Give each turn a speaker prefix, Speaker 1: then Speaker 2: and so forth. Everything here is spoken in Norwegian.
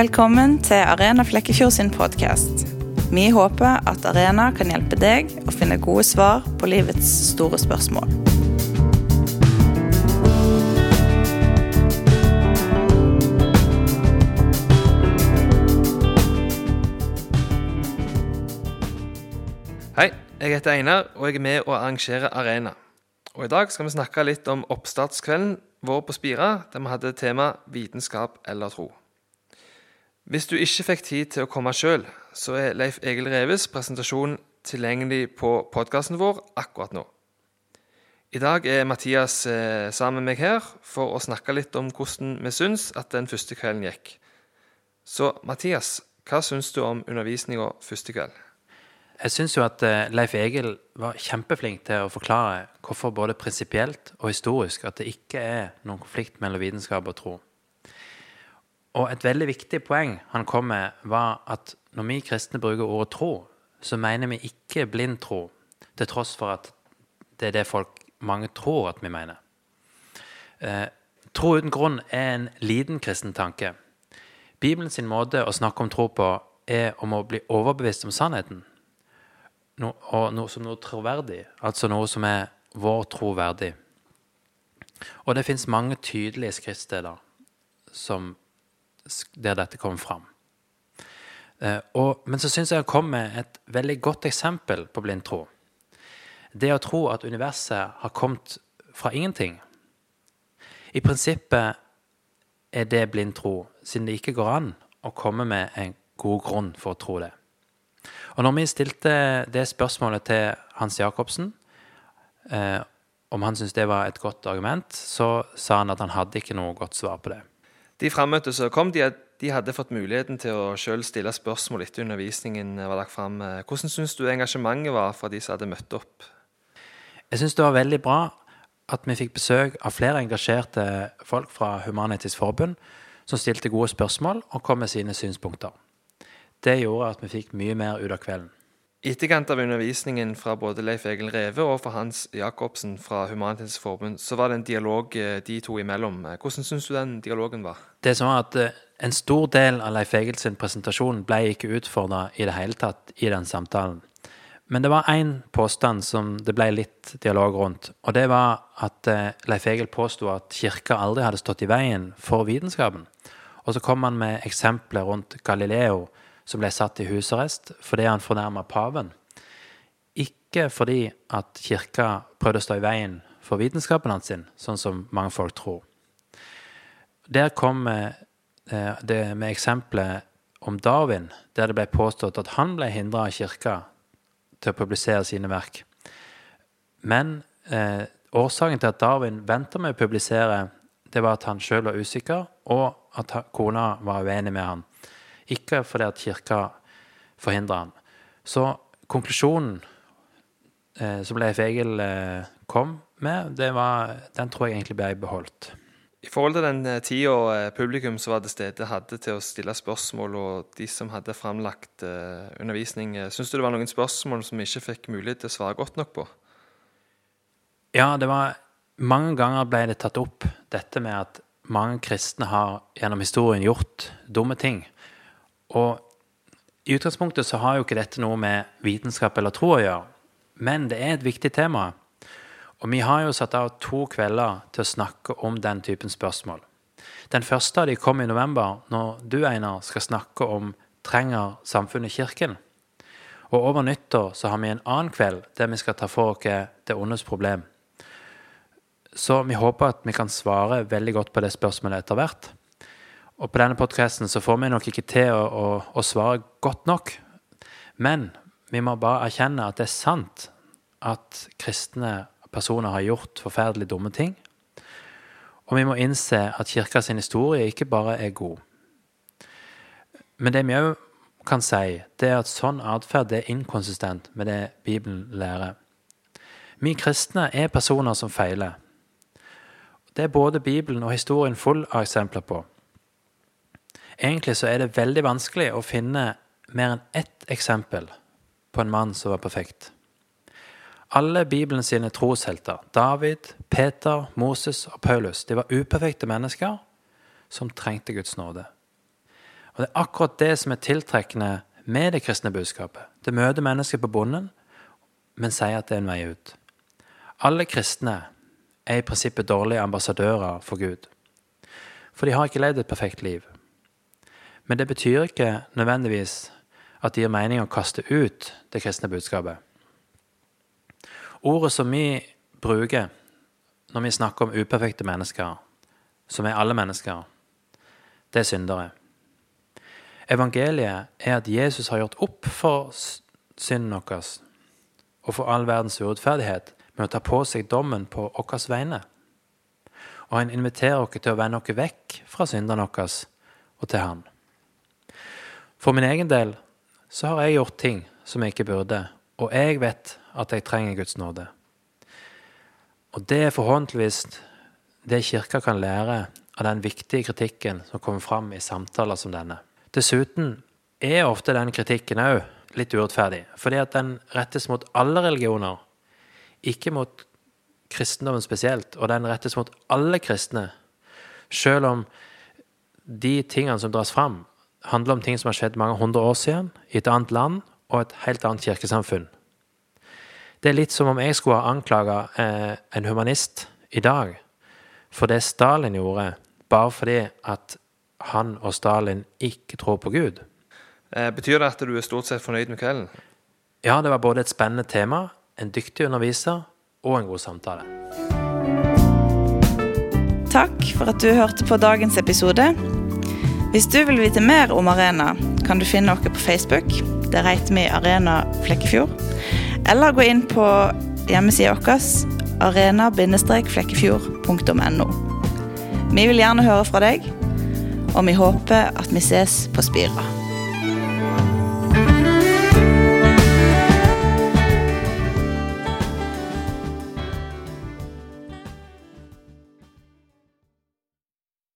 Speaker 1: Velkommen til Arena Flekkefjord sin podkast. Vi håper at Arena kan hjelpe deg å finne gode svar på livets store spørsmål.
Speaker 2: Hei, jeg heter Einar, og jeg er med å arrangere Arena. Og I dag skal vi snakke litt om oppstartskvelden vår på Spira, der vi hadde tema vitenskap eller tro. Hvis du ikke fikk tid til å komme sjøl, så er Leif Egil Reves presentasjon tilgjengelig på podkasten vår akkurat nå. I dag er Mathias eh, sammen med meg her for å snakke litt om hvordan vi syns at den første kvelden gikk. Så Mathias, hva syns du om undervisninga første kveld?
Speaker 3: Jeg syns jo at eh, Leif Egil var kjempeflink til å forklare hvorfor både prinsipielt og historisk at det ikke er noen konflikt mellom vitenskap og tro. Og et veldig viktig poeng han kom med, var at når vi kristne bruker ordet tro, så mener vi ikke blind tro, til tross for at det er det folk mange tror at vi mener. Eh, tro uten grunn er en liten kristen tanke. Bibelen sin måte å snakke om tro på er om å bli overbevist om sannheten. No, og noe som noe troverdig, altså noe som er vår tro verdig. Og det fins mange tydelige skriftsteder som der dette kom fram. Eh, og, men så syns jeg han kom med et veldig godt eksempel på blind tro. Det å tro at universet har kommet fra ingenting. I prinsippet er det blind tro, siden det ikke går an å komme med en god grunn for å tro det. Og når vi stilte det spørsmålet til Hans Jacobsen, eh, om han syntes det var et godt argument, så sa han at han hadde ikke noe godt svar på det.
Speaker 2: De frammøtte som kom, de, de, hadde fått muligheten til å selv stille spørsmål etter undervisningen var lagt fram. Hvordan syns du engasjementet var fra de som hadde møtt opp?
Speaker 3: Jeg syns det var veldig bra at vi fikk besøk av flere engasjerte folk fra Human-Etisk Forbund som stilte gode spørsmål og kom med sine synspunkter. Det gjorde at vi fikk mye mer ut av kvelden.
Speaker 2: Etterkant av undervisningen fra både Leif Egil Reve og fra Hans Jacobsen fra Human-Etisk Forbund, så var det en dialog eh, de to imellom. Hvordan syns du den dialogen var?
Speaker 3: Det som var at eh, En stor del av Leif Egil sin presentasjon ble ikke utfordra i det hele tatt i den samtalen. Men det var én påstand som det ble litt dialog rundt. Og det var at eh, Leif Egil påsto at kirka aldri hadde stått i veien for vitenskapen. Og så kom han med eksempler rundt Galileo som ble satt i husarrest fordi han fornærma paven. Ikke fordi at kirka prøvde å stå i veien for vitenskapen hans, sin, sånn som mange folk tror. Der kom eh, det med eksempelet om Darwin, der det ble påstått at han ble hindra av kirka til å publisere sine verk. Men eh, årsaken til at Darwin venta med å publisere, det var at han sjøl var usikker, og at kona var uenig med han. Ikke fordi at kirka forhindrer ham. Så konklusjonen eh, som Leif Egil eh, kom med, det var, den tror jeg egentlig ble beholdt.
Speaker 2: I forhold til den eh, tida eh, publikum som var til stede, hadde til å stille spørsmål, og de som hadde framlagt eh, undervisning, eh, syns du det var noen spørsmål som vi ikke fikk mulighet til å svare godt nok på?
Speaker 3: Ja, det var Mange ganger ble det tatt opp dette med at mange kristne har gjennom historien gjort dumme ting. Og i utgangspunktet så har jo ikke dette noe med vitenskap eller tro å gjøre, men det er et viktig tema. Og vi har jo satt av to kvelder til å snakke om den typen spørsmål. Den første av de kom i november, når du, Einar, skal snakke om trenger samfunnet kirken? Og over nyttår så har vi en annen kveld der vi skal ta for oss det ondes problem. Så vi håper at vi kan svare veldig godt på det spørsmålet etter hvert. Og på denne podkasten så får vi nok ikke til å, å, å, svare godt nok. Men vi må bare erkjenne at det er sant at kristne personer har gjort forferdelig dumme ting. Og vi må innse at kirka sin historie ikke bare er god. Men det vi òg kan si, det er at sånn atferd er inkonsistent med det Bibelen lærer. Vi kristne er personer som feiler. Det er både Bibelen og historien full av eksempler på. Egentlig så er det veldig vanskelig å finne mer enn ett eksempel på en mann som var perfekt. Alle Bibelen sine troshelter, David, Peter, Moses og Paulus, de var uperfekte mennesker som trengte Guds nåde. Og det er akkurat det som er tiltrekkende med det kristne budskapet. Det møter mennesker på bonden, men sier at det er en vei ut. Alle kristne er i prinsippet dårlige ambassadører for Gud. For de har ikke levd et perfekt liv. Men det betyr ikke nødvendigvis at det gir mening å kaste ut det kristne budskapet. Ordet som vi bruker når vi snakker om uperfekte mennesker, som er alle mennesker, det er syndere. Evangeliet er at Jesus har gjort opp for synden vår og for all verdens urettferdighet med å ta på seg dommen på våre vegne. Og han inviterer oss til å vende oss vekk fra syndene våre og til Han. For min egen del så har jeg gjort ting som jeg ikke burde, og jeg vet at jeg trenger Guds nåde. Og det er forhåpentligvis det Kirka kan lære av den viktige kritikken som kommer fram i samtaler som denne. Dessuten er ofte den kritikken òg litt urettferdig, fordi at den rettes mot alle religioner, ikke mot kristendommen spesielt, og den rettes mot alle kristne, selv om de tingene som dras fram, handler om ting som har skjedd mange hundre år siden, i et annet land og et helt annet kirkesamfunn. Det er litt som om jeg skulle ha anklaga eh, en humanist i dag for det Stalin gjorde, bare fordi at han og Stalin ikke tror på Gud.
Speaker 2: Eh, betyr det at du er stort sett fornøyd med kvelden?
Speaker 3: Ja, det var både et spennende tema, en dyktig underviser og en god samtale.
Speaker 1: Takk for at du hørte på dagens episode. Hvis du vil vite mer om Arena, kan du finne oss på Facebook. Der heter vi Arena Flekkefjord. Eller gå inn på hjemmesida vår arena-flekkefjord.no. Vi vil gjerne høre fra deg, og vi håper at vi ses på Spira.